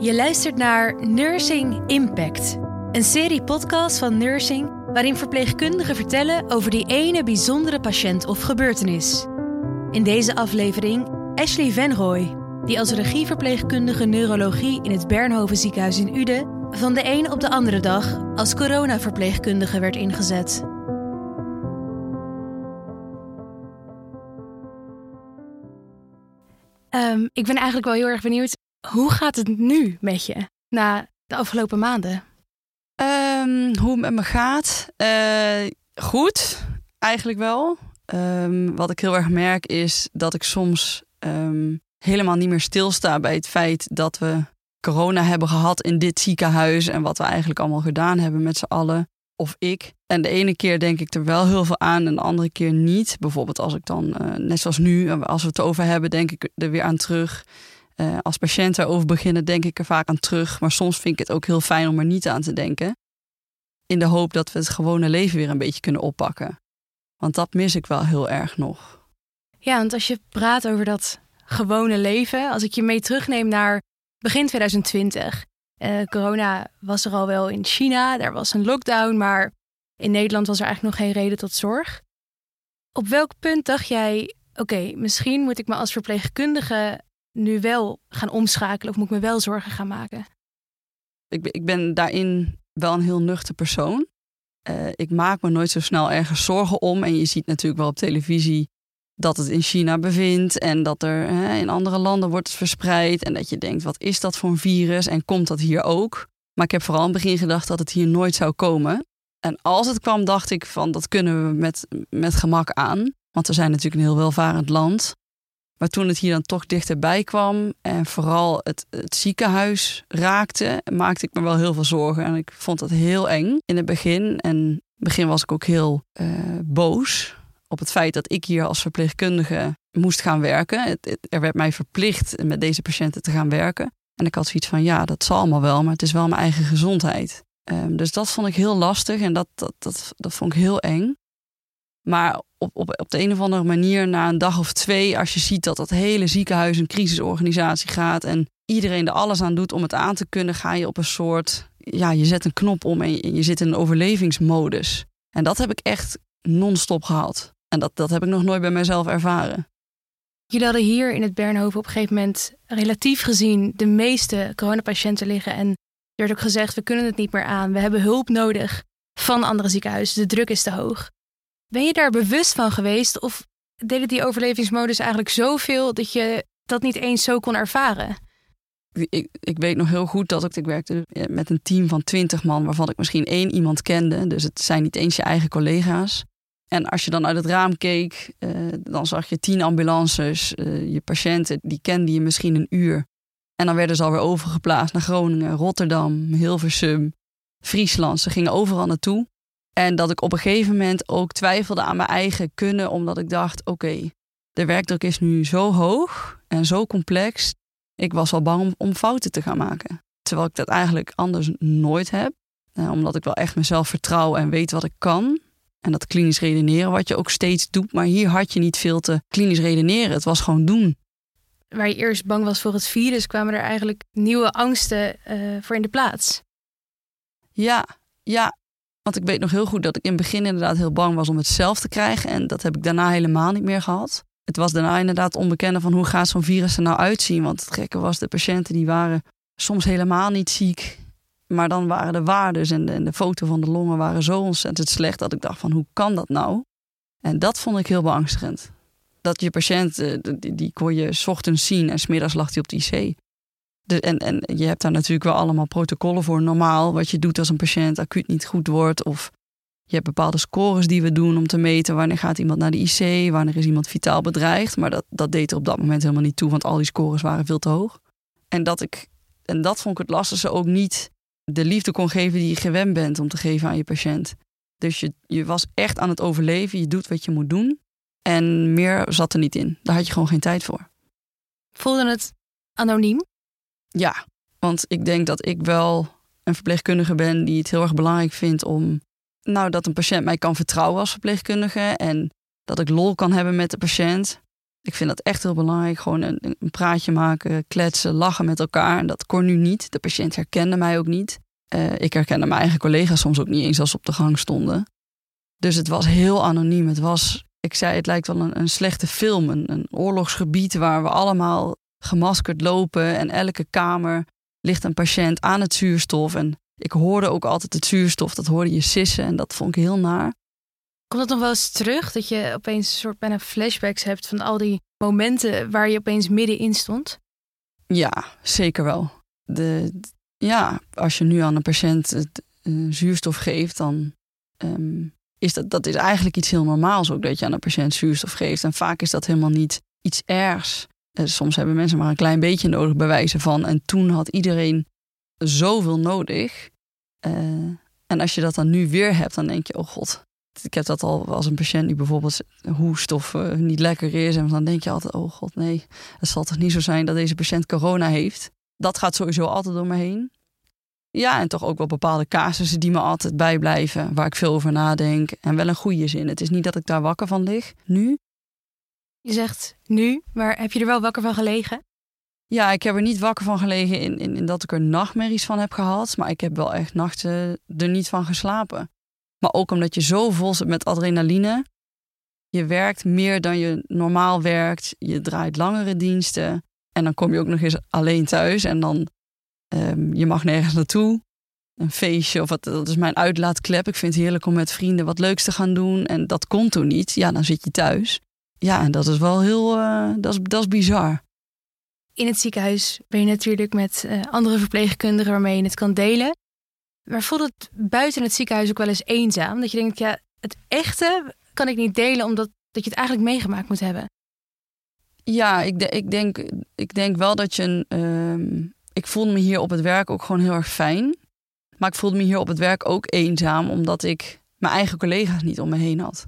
Je luistert naar Nursing Impact, een serie podcast van Nursing waarin verpleegkundigen vertellen over die ene bijzondere patiënt of gebeurtenis. In deze aflevering Ashley Venrooy, die als regieverpleegkundige neurologie in het Bernhoven ziekenhuis in Uden van de een op de andere dag als coronaverpleegkundige werd ingezet. Ehm, ik ben eigenlijk wel heel erg benieuwd, hoe gaat het nu met je na de afgelopen maanden? Ehm, hoe het met me gaat? Eh, goed, eigenlijk wel. Ehm, wat ik heel erg merk is dat ik soms ehm, helemaal niet meer stilsta bij het feit dat we corona hebben gehad in dit ziekenhuis en wat we eigenlijk allemaal gedaan hebben met z'n allen. Of ik. En de ene keer denk ik er wel heel veel aan en de andere keer niet. Bijvoorbeeld als ik dan, eh, net zoals nu, als we het over hebben, denk ik er weer aan terug. Uh, als patiënten erover beginnen, denk ik er vaak aan terug. Maar soms vind ik het ook heel fijn om er niet aan te denken. In de hoop dat we het gewone leven weer een beetje kunnen oppakken. Want dat mis ik wel heel erg nog. Ja, want als je praat over dat gewone leven, als ik je mee terugneem naar begin 2020. Uh, eh, corona was er al wel in China, er was een lockdown, maar in Nederland was er eigenlijk nog geen reden tot zorg. Op welk punt dacht jij, oké, misschien moet ik me als verpleegkundige nu wel gaan omschakelen of moet ik me wel zorgen gaan maken? Ik, ik ben daarin wel een heel nuchter persoon. Uh, ik maak me nooit zo snel ergens zorgen om. En je ziet natuurlijk wel op televisie dat het in China bevindt en dat er hè, in andere landen wordt verspreid. En dat je denkt, wat is dat voor een virus en komt dat hier ook? Maar ik heb vooral in het begin gedacht dat het hier nooit zou komen. En als het kwam, dacht ik van dat kunnen we met, met gemak aan. Want we zijn natuurlijk een heel welvarend land. Maar toen het hier dan toch dichterbij kwam en vooral het, het, ziekenhuis raakte, maakte ik me wel heel veel zorgen. En ik vond dat heel eng in het begin. En in het begin was ik ook heel uh, boos op het feit dat ik hier als verpleegkundige moest gaan werken. Het, er werd mij verplicht met deze patiënten te gaan werken. En ik had zoiets van, ja, dat zal allemaal wel, maar het is wel mijn eigen gezondheid. Um, dus dat vond ik heel lastig en dat, dat, dat, dat vond ik heel eng. Maar op, op, op de een of andere manier, na een dag of twee, als je ziet dat dat hele ziekenhuis een crisisorganisatie gaat en iedereen er alles aan doet om het aan te kunnen, ga je op een soort, ja, je zet een knop om en je, je zit in een overlevingsmodus. En dat heb ik echt non-stop gehad. En dat, dat heb ik nog nooit bij mezelf ervaren. Jullie hadden hier in het Bernhoven op een gegeven moment relatief gezien de meeste coronapatiënten liggen. En er werd ook gezegd, we kunnen het niet meer aan. We hebben hulp nodig van andere ziekenhuizen. De druk is te hoog. Ben je daar bewust van geweest of deden die overlevingsmodus eigenlijk zoveel dat je dat niet eens zo kon ervaren? Ik, ik weet nog heel goed dat ik, ik werkte met een team van twintig man, waarvan ik misschien één iemand kende. Dus het zijn niet eens je eigen collega's. En als je dan uit het raam keek, uh, dan zag je tien ambulances. Uh, je patiënten, die kende je misschien een uur. En dan werden ze alweer overgeplaatst naar Groningen, Rotterdam, Hilversum, Friesland. Ze gingen overal naartoe. En dat ik op een gegeven moment ook twijfelde aan mijn eigen kunnen, omdat ik dacht: oké, de werkdruk is nu zo hoog en zo complex. Ik was wel bang om, om fouten te gaan maken. Terwijl ik dat eigenlijk anders nooit heb. Eh, omdat ik wel echt mezelf vertrouw en weet wat ik kan. En dat klinisch redeneren, wat je ook steeds doet. Maar hier had je niet veel te klinisch redeneren. Het was gewoon doen. Waar je eerst bang was voor het virus, kwamen er eigenlijk nieuwe angsten uh, voor in de plaats. Ja, ja. Want ik weet nog heel goed dat ik in het begin inderdaad heel bang was om het zelf te krijgen. En dat heb ik daarna helemaal niet meer gehad. Het was daarna inderdaad onbekende van hoe gaat zo'n virus er nou uitzien. Want het gekke was, de patiënten die waren soms helemaal niet ziek. Maar dan waren de waardes en de, foto van de longen waren zo ontzettend slecht dat ik dacht van hoe kan dat nou? En dat vond ik heel beangstigend. Dat je patiënt, die, die kon je s ochtends zien en smiddags lag hij op de IC. En, en je hebt daar natuurlijk wel allemaal protocollen voor. Normaal, wat je doet als een patiënt acuut niet goed wordt. Of je hebt bepaalde scores die we doen om te meten wanneer gaat iemand naar de IC, wanneer is iemand vitaal bedreigd. Maar dat, dat deed er op dat moment helemaal niet toe, want al die scores waren veel te hoog. En dat, ik, en dat vond ik het lastigste ook niet de liefde kon geven die je gewend bent om te geven aan je patiënt. Dus je, je was echt aan het overleven, je doet wat je moet doen. En meer zat er niet in. Daar had je gewoon geen tijd voor. Voelde het anoniem? Ja, want ik denk dat ik wel een verpleegkundige ben die het heel erg belangrijk vindt om. Nou, dat een patiënt mij kan vertrouwen als verpleegkundige. En dat ik lol kan hebben met de patiënt. Ik vind dat echt heel belangrijk. Gewoon een, een praatje maken, kletsen, lachen met elkaar. En dat kon nu niet. De patiënt herkende mij ook niet. Uh, ik herkende mijn eigen collega's soms ook niet eens als ze op de gang stonden. Dus het was heel anoniem. Het was, ik zei, het lijkt wel een, een slechte film. Een, een oorlogsgebied waar we allemaal gemaskerd lopen. En elke kamer ligt een patiënt aan het zuurstof. En ik hoorde ook altijd het zuurstof. Dat hoorde je sissen. En dat vond ik heel naar. Komt dat nog wel eens terug? Dat je opeens een soort bijna flashbacks hebt van al die momenten waar je opeens middenin stond? Ja, zeker wel. De, ja, als je nu aan een patiënt het, uh, zuurstof geeft, dan um, is dat, dat is eigenlijk iets heel normaals ook dat je aan een patiënt zuurstof geeft. En vaak is dat helemaal niet iets ergs. Uh, soms hebben mensen maar een klein beetje nodig bewijzen van. En toen had iedereen zoveel nodig. Uh, en als je dat dan nu weer hebt, dan denk je, oh god, ik heb dat al als een patiënt die bijvoorbeeld hoest of uh, niet lekker is. En dan denk je altijd, oh god, nee, het zal toch niet zo zijn dat deze patiënt corona heeft. Dat gaat sowieso altijd door me heen. Ja, en toch ook wel bepaalde casussen die me altijd bijblijven, waar ik veel over nadenk. En wel een goede zin. Het is niet dat ik daar wakker van lig, nu. Je zegt nu, maar heb je er wel wakker van gelegen? Ja, ik heb er niet wakker van gelegen in, in, dat ik er nachtmerries van heb gehad. Maar ik heb wel echt nachten er niet van geslapen. Maar ook omdat je zo vol zit met adrenaline. Je werkt meer dan je normaal werkt. Je draait langere diensten. En dan kom je ook nog eens alleen thuis. En dan, um, je mag nergens naartoe. Een feestje of wat, dat is mijn uitlaatklep. Ik vind het heerlijk om met vrienden wat leuks te gaan doen. En dat kon toen niet. Ja, dan zit je thuis. Ja, dat is wel heel, uh, dat, is, dat is bizar. In het ziekenhuis ben je natuurlijk met uh, andere verpleegkundigen waarmee je het kan delen. Maar voelt het buiten het ziekenhuis ook wel eens eenzaam? Dat je denkt, ja, het echte kan ik niet delen omdat dat je het eigenlijk meegemaakt moet hebben. Ja, ik, de, ik, denk, ik denk wel dat je een. Uh, ik voelde me hier op het werk ook gewoon heel erg fijn. Maar ik voelde me hier op het werk ook eenzaam, omdat ik mijn eigen collega's niet om me heen had.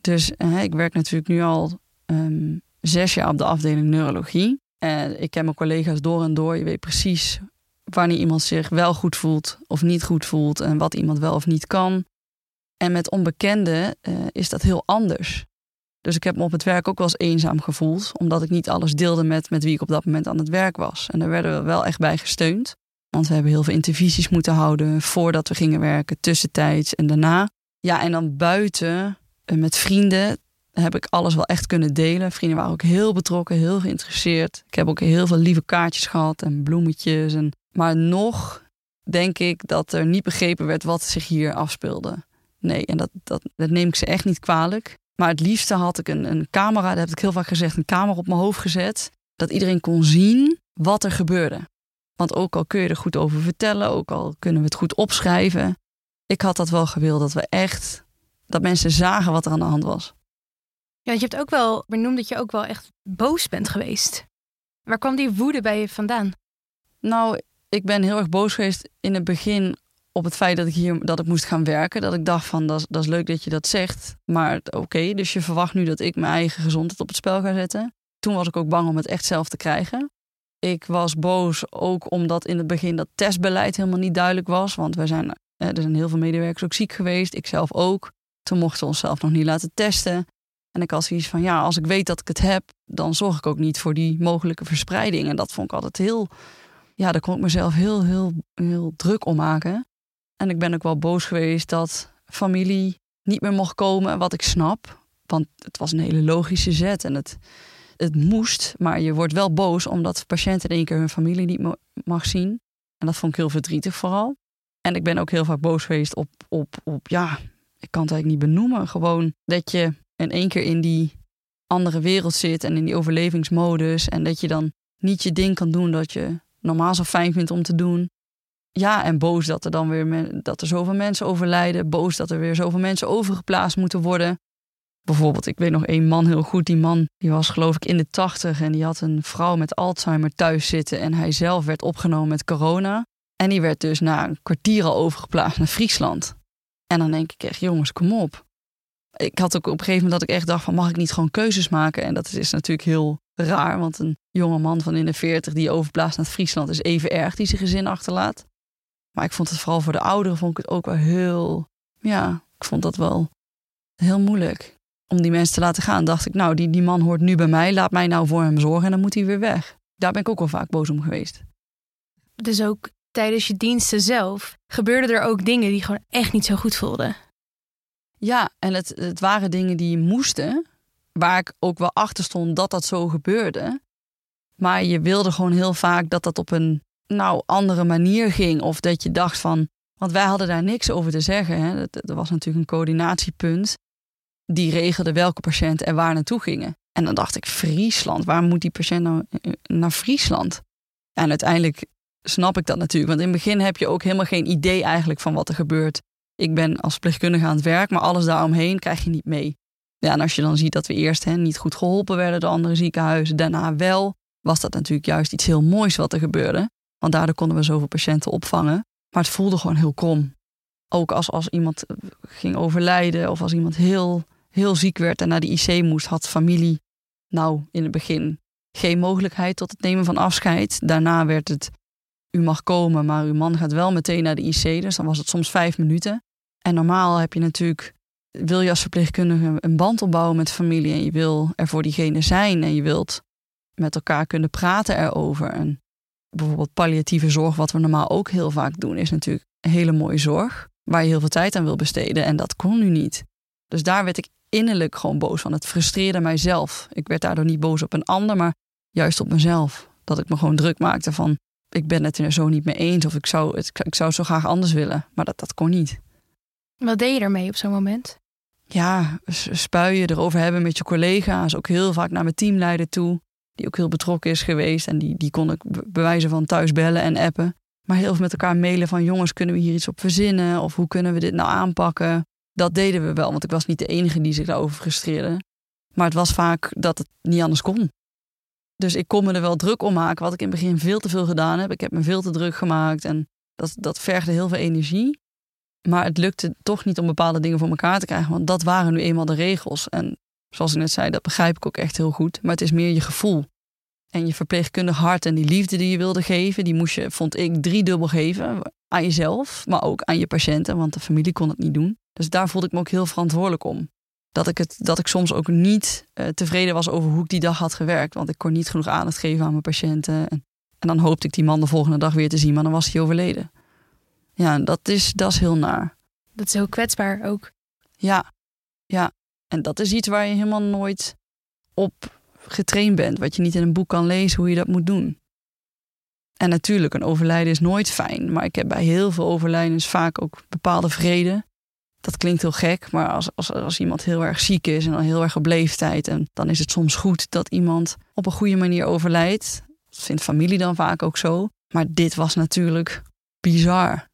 Dus ik werk natuurlijk nu al um, zes jaar op de afdeling neurologie. En ik ken mijn collega's door en door. Je weet precies wanneer iemand zich wel goed voelt of niet goed voelt en wat iemand wel of niet kan. En met onbekenden uh, is dat heel anders. Dus ik heb me op het werk ook wel eens eenzaam gevoeld, omdat ik niet alles deelde met, met wie ik op dat moment aan het werk was. En daar werden we wel echt bij gesteund. Want we hebben heel veel intervisies moeten houden voordat we gingen werken, tussentijds en daarna. Ja, en dan buiten met vrienden heb ik alles wel echt kunnen delen. Vrienden waren ook heel betrokken, heel geïnteresseerd. Ik heb ook heel veel lieve kaartjes gehad en bloemetjes. En maar nog denk ik dat er niet begrepen werd wat zich hier afspeelde. Nee, en dat, dat, dat neem ik ze echt niet kwalijk. Maar het liefste had ik een, een camera, dat heb ik heel vaak gezegd, een camera op mijn hoofd gezet. Dat iedereen kon zien wat er gebeurde. Want ook al kun je er goed over vertellen, ook al kunnen we het goed opschrijven. Ik had dat wel gewild, dat we echt, dat mensen zagen wat er aan de hand was. Ja, je hebt ook wel benoemd dat je ook wel echt boos bent geweest. Waar kwam die woede bij je vandaan? Nou, ik ben heel erg boos geweest in het begin op het feit dat ik hier dat ik moest gaan werken. Dat ik dacht van dat, dat is leuk dat je dat zegt. Maar oké, dus je verwacht nu dat ik mijn eigen gezondheid op het spel ga zetten. Toen was ik ook bang om het echt zelf te krijgen. Ik was boos ook omdat in het begin dat testbeleid helemaal niet duidelijk was. Want we zijn, er zijn heel veel medewerkers ook ziek geweest. Ik zelf ook. Toen mochten we onszelf nog niet laten testen. En ik had zoiets van, ja, als ik weet dat ik het heb, dan zorg ik ook niet voor die mogelijke verspreiding. En dat vond ik altijd heel ja, daar kon ik mezelf heel, heel, heel druk om maken. En ik ben ook wel boos geweest dat familie niet meer mocht komen, wat ik snap. Want het was een hele logische zet en het, het moest. Maar je wordt wel boos omdat patiënten in één keer hun familie niet mag zien. En dat vond ik heel verdrietig vooral. En ik ben ook heel vaak boos geweest op, op, op ja, ik kan het eigenlijk niet benoemen. Gewoon dat je in één keer in die andere wereld zit en in die overlevingsmodus. En dat je dan niet je ding kan doen dat je normaal zo fijn vindt om te doen. Ja, en boos dat er dan weer dat er zoveel mensen overlijden. Boos dat er weer zoveel mensen overgeplaatst moeten worden. Bijvoorbeeld, ik weet nog één man heel goed. Die man die was geloof ik in de tachtig en die had een vrouw met Alzheimer thuis zitten. En hij zelf werd opgenomen met corona. En die werd dus na een kwartier al overgeplaatst naar Friesland. En dan denk ik echt, jongens, kom op. Ik had ook op een gegeven moment dat ik echt dacht van, mag ik niet gewoon keuzes maken? En dat is natuurlijk heel raar, want een jonge man van in de 40 die overblaast naar Friesland is even erg die zijn gezin achterlaat. Maar ik vond het vooral voor de ouderen vond ik het ook wel heel, ja, ik vond dat wel heel moeilijk. om die mensen te laten gaan, dacht ik, nou, die, die man hoort nu bij mij, laat mij nou voor hem zorgen en dan moet hij weer weg. Daar ben ik ook wel vaak boos om geweest. Dus ook tijdens je diensten zelf gebeurden er ook dingen die gewoon echt niet zo goed voelden. Ja, en het, het waren dingen die moesten, waar ik ook wel achter stond dat dat zo gebeurde. Maar je wilde gewoon heel vaak dat dat op een nou, andere manier ging. Of dat je dacht van. Want wij hadden daar niks over te zeggen. Hè. Er was natuurlijk een coördinatiepunt. Die regelde welke patiënten er waar naartoe gingen. En dan dacht ik, Friesland, waar moet die patiënt nou eh, naar Friesland? En uiteindelijk snap ik dat natuurlijk. Want in het begin heb je ook helemaal geen idee eigenlijk van wat er gebeurt. Ik ben als verpleegkundige aan het werk, maar alles daaromheen krijg je niet mee. Ja, en als je dan ziet dat we eerst hè, niet goed geholpen werden door andere ziekenhuizen, daarna wel, was dat natuurlijk juist iets heel moois wat er gebeurde. Want daardoor konden we zoveel patiënten opvangen. Maar het voelde gewoon heel krom. Ook als, als iemand ging overlijden of als iemand heel, heel ziek werd en naar de IC moest, had familie nou in het begin geen mogelijkheid tot het nemen van afscheid. Daarna werd het, u mag komen, maar uw man gaat wel meteen naar de IC. Dus dan was het soms vijf minuten. En normaal heb je natuurlijk, wil je als verpleegkundige een band opbouwen met familie en je wil er voor diegene zijn en je wilt met elkaar kunnen praten erover. En bijvoorbeeld palliatieve zorg, wat we normaal ook heel vaak doen, is natuurlijk een hele mooie zorg waar je heel veel tijd aan wil besteden. En dat kon nu niet. Dus daar werd ik innerlijk gewoon boos van. Het frustreerde mijzelf. Ik werd daardoor niet boos op een ander, maar juist op mezelf. Dat ik me gewoon druk maakte van, ik ben het er zo niet mee eens of ik zou het, ik zou zo graag anders willen. Maar dat, dat kon niet. Wat deed je ermee op zo'n moment? Ja, spuien, erover hebben met je collega's. Ook heel vaak naar mijn teamleider toe die ook heel betrokken is geweest. En die, die kon ik bewijzen van thuis bellen en appen. Maar heel veel met elkaar mailen van jongens, kunnen we hier iets op verzinnen? Of hoe kunnen we dit nou aanpakken? Dat deden we wel, want ik was niet de enige die zich daarover frustreerde. Maar het was vaak dat het niet anders kon. Dus ik kon me er wel druk om maken, wat ik in het begin veel te veel gedaan heb. Ik heb me veel te druk gemaakt en dat, dat vergde heel veel energie. Maar het lukte toch niet om bepaalde dingen voor elkaar te krijgen, want dat waren nu eenmaal de regels. En Zoals ik net zei, dat begrijp ik ook echt heel goed. Maar het is meer je gevoel. En je verpleegkundig hart en die liefde die je wilde geven, die moest je, vond ik, driedubbel geven. Aan jezelf, maar ook aan je patiënten, want de familie kon het niet doen. Dus daar voelde ik me ook heel verantwoordelijk om. Dat ik, het, dat ik soms ook niet uh, tevreden was over hoe ik die dag had gewerkt. Want ik kon niet genoeg aandacht geven aan mijn patiënten. En, en dan hoopte ik die man de volgende dag weer te zien, maar dan was hij overleden. Ja, dat is, dat is heel naar. Dat is heel kwetsbaar ook. Ja, ja. En dat is iets waar je helemaal nooit op getraind bent. Wat je niet in een boek kan lezen hoe je dat moet doen. En natuurlijk, een overlijden is nooit fijn. Maar ik heb bij heel veel overlijdens vaak ook bepaalde vrede. Dat klinkt heel gek, maar als, als, als iemand heel erg ziek is en al heel erg op leeftijd, en dan is het soms goed dat iemand op een goede manier overlijdt. Dat vindt familie dan vaak ook zo. Maar dit was natuurlijk bizar.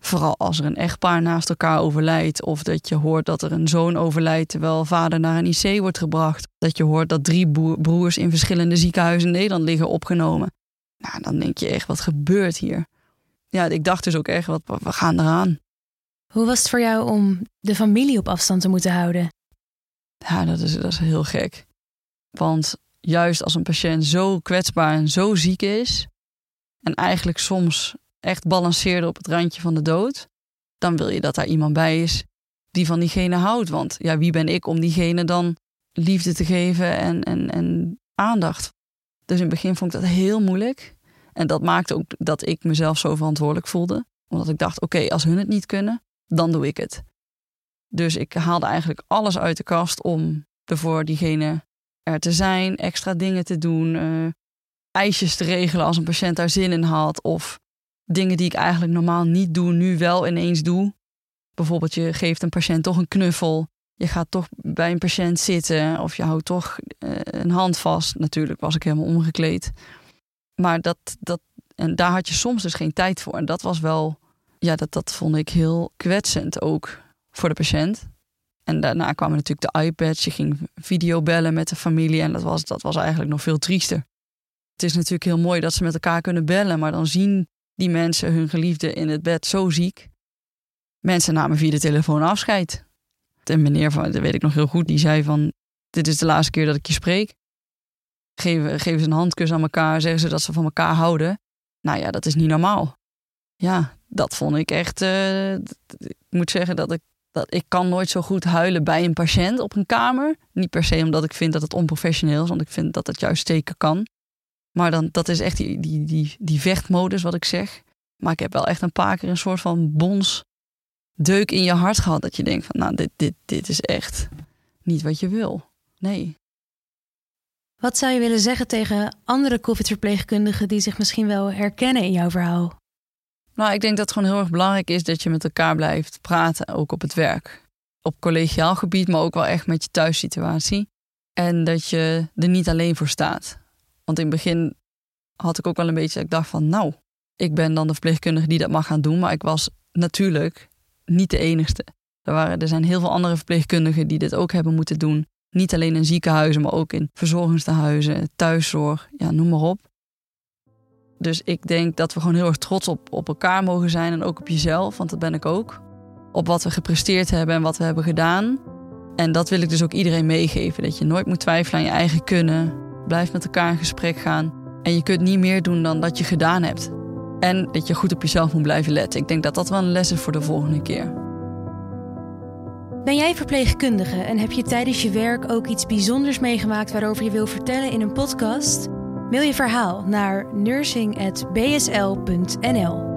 Vooral als er een echtpaar naast elkaar overlijdt. Of dat je hoort dat er een zoon overlijdt terwijl vader naar een IC wordt gebracht. Dat je hoort dat drie broers in verschillende ziekenhuizen in Nederland liggen opgenomen. Nou, dan denk je echt, wat gebeurt hier? Ja, ik dacht dus ook echt, wat, we gaan eraan. Hoe was het voor jou om de familie op afstand te moeten houden? Ja, dat is, dat is heel gek. Want juist als een patiënt zo kwetsbaar en zo ziek is, en eigenlijk soms echt balanceerde op het randje van de dood, dan wil je dat daar iemand bij is die van diegene houdt. Want ja, wie ben ik om diegene dan liefde te geven en, en, en aandacht? Dus in het begin vond ik dat heel moeilijk. En dat maakte ook dat ik mezelf zo verantwoordelijk voelde. Omdat ik dacht, oké, als hun het niet kunnen, dan doe ik het. Dus ik haalde eigenlijk alles uit de kast om er voor diegene er te zijn, extra dingen te doen, uh, ijsjes te regelen als een patiënt daar zin in had. Of dingen die ik eigenlijk normaal niet doe, nu wel ineens doe. Bijvoorbeeld, je geeft een patiënt toch een knuffel. Je gaat toch bij een patiënt zitten of je houdt toch uh, een hand vast. Natuurlijk was ik helemaal omgekleed. Maar dat, dat, en daar had je soms dus geen tijd voor. En dat was wel, ja, dat, dat vond ik heel kwetsend ook voor de patiënt. En daarna kwamen natuurlijk de iPads. Je ging videobellen met de familie. En dat was, dat was eigenlijk nog veel triester. Het is natuurlijk heel mooi dat ze met elkaar kunnen bellen. Maar dan zien die mensen hun geliefde in het bed zo ziek. Mensen namen via de telefoon afscheid. En meneer van, dat weet ik nog heel goed, die zei van... dit is de laatste keer dat ik je spreek. Geven, geven ze een handkus aan elkaar, zeggen ze dat ze van elkaar houden. Nou ja, dat is niet normaal. Ja, dat vond ik echt... Uh, ik moet zeggen dat ik Dat, ik kan nooit zo goed huilen bij een patiënt op een kamer. Niet per se omdat ik vind dat het onprofessioneel is, want ik vind dat het juist zeker kan. Maar dan, dat is echt die, die, die, die vechtmodus wat ik zeg. Maar ik heb wel echt een paar keer een soort van bons deuk in je hart gehad. Dat je denkt van nou, dit, dit, dit is echt niet wat je wil. Nee. Wat zou je willen zeggen tegen andere COVID-verpleegkundigen die zich misschien wel herkennen in jouw verhaal? Nou, ik denk dat het gewoon heel erg belangrijk is dat je met elkaar blijft praten, ook op het werk. Op collegiaal gebied, maar ook wel echt met je thuissituatie. En dat je er niet alleen voor staat. Want in het begin had ik ook wel een beetje dat ik dacht van, nou, ik ben dan de verpleegkundige die dat mag gaan doen. Maar ik was natuurlijk niet de enigste. Er, waren, er zijn heel veel andere verpleegkundigen die dit ook hebben moeten doen. Niet alleen in ziekenhuizen, maar ook in verzorgingstehuizen, thuiszorg, ja, noem maar op. Dus ik denk dat we gewoon heel erg trots op, op elkaar mogen zijn en ook op jezelf, want dat ben ik ook. Op wat we gepresteerd hebben en wat we hebben gedaan. En dat wil ik dus ook iedereen meegeven. Dat je nooit moet twijfelen aan je eigen kunnen. Blijf met elkaar in gesprek gaan. En je kunt niet meer doen dan dat je gedaan hebt. En dat je goed op jezelf moet blijven letten. Ik denk dat dat wel een les is voor de volgende keer. Ben jij verpleegkundige en heb je tijdens je werk ook iets bijzonders meegemaakt waarover je wil vertellen in een podcast? Mail je verhaal naar nursing.bsl.nl.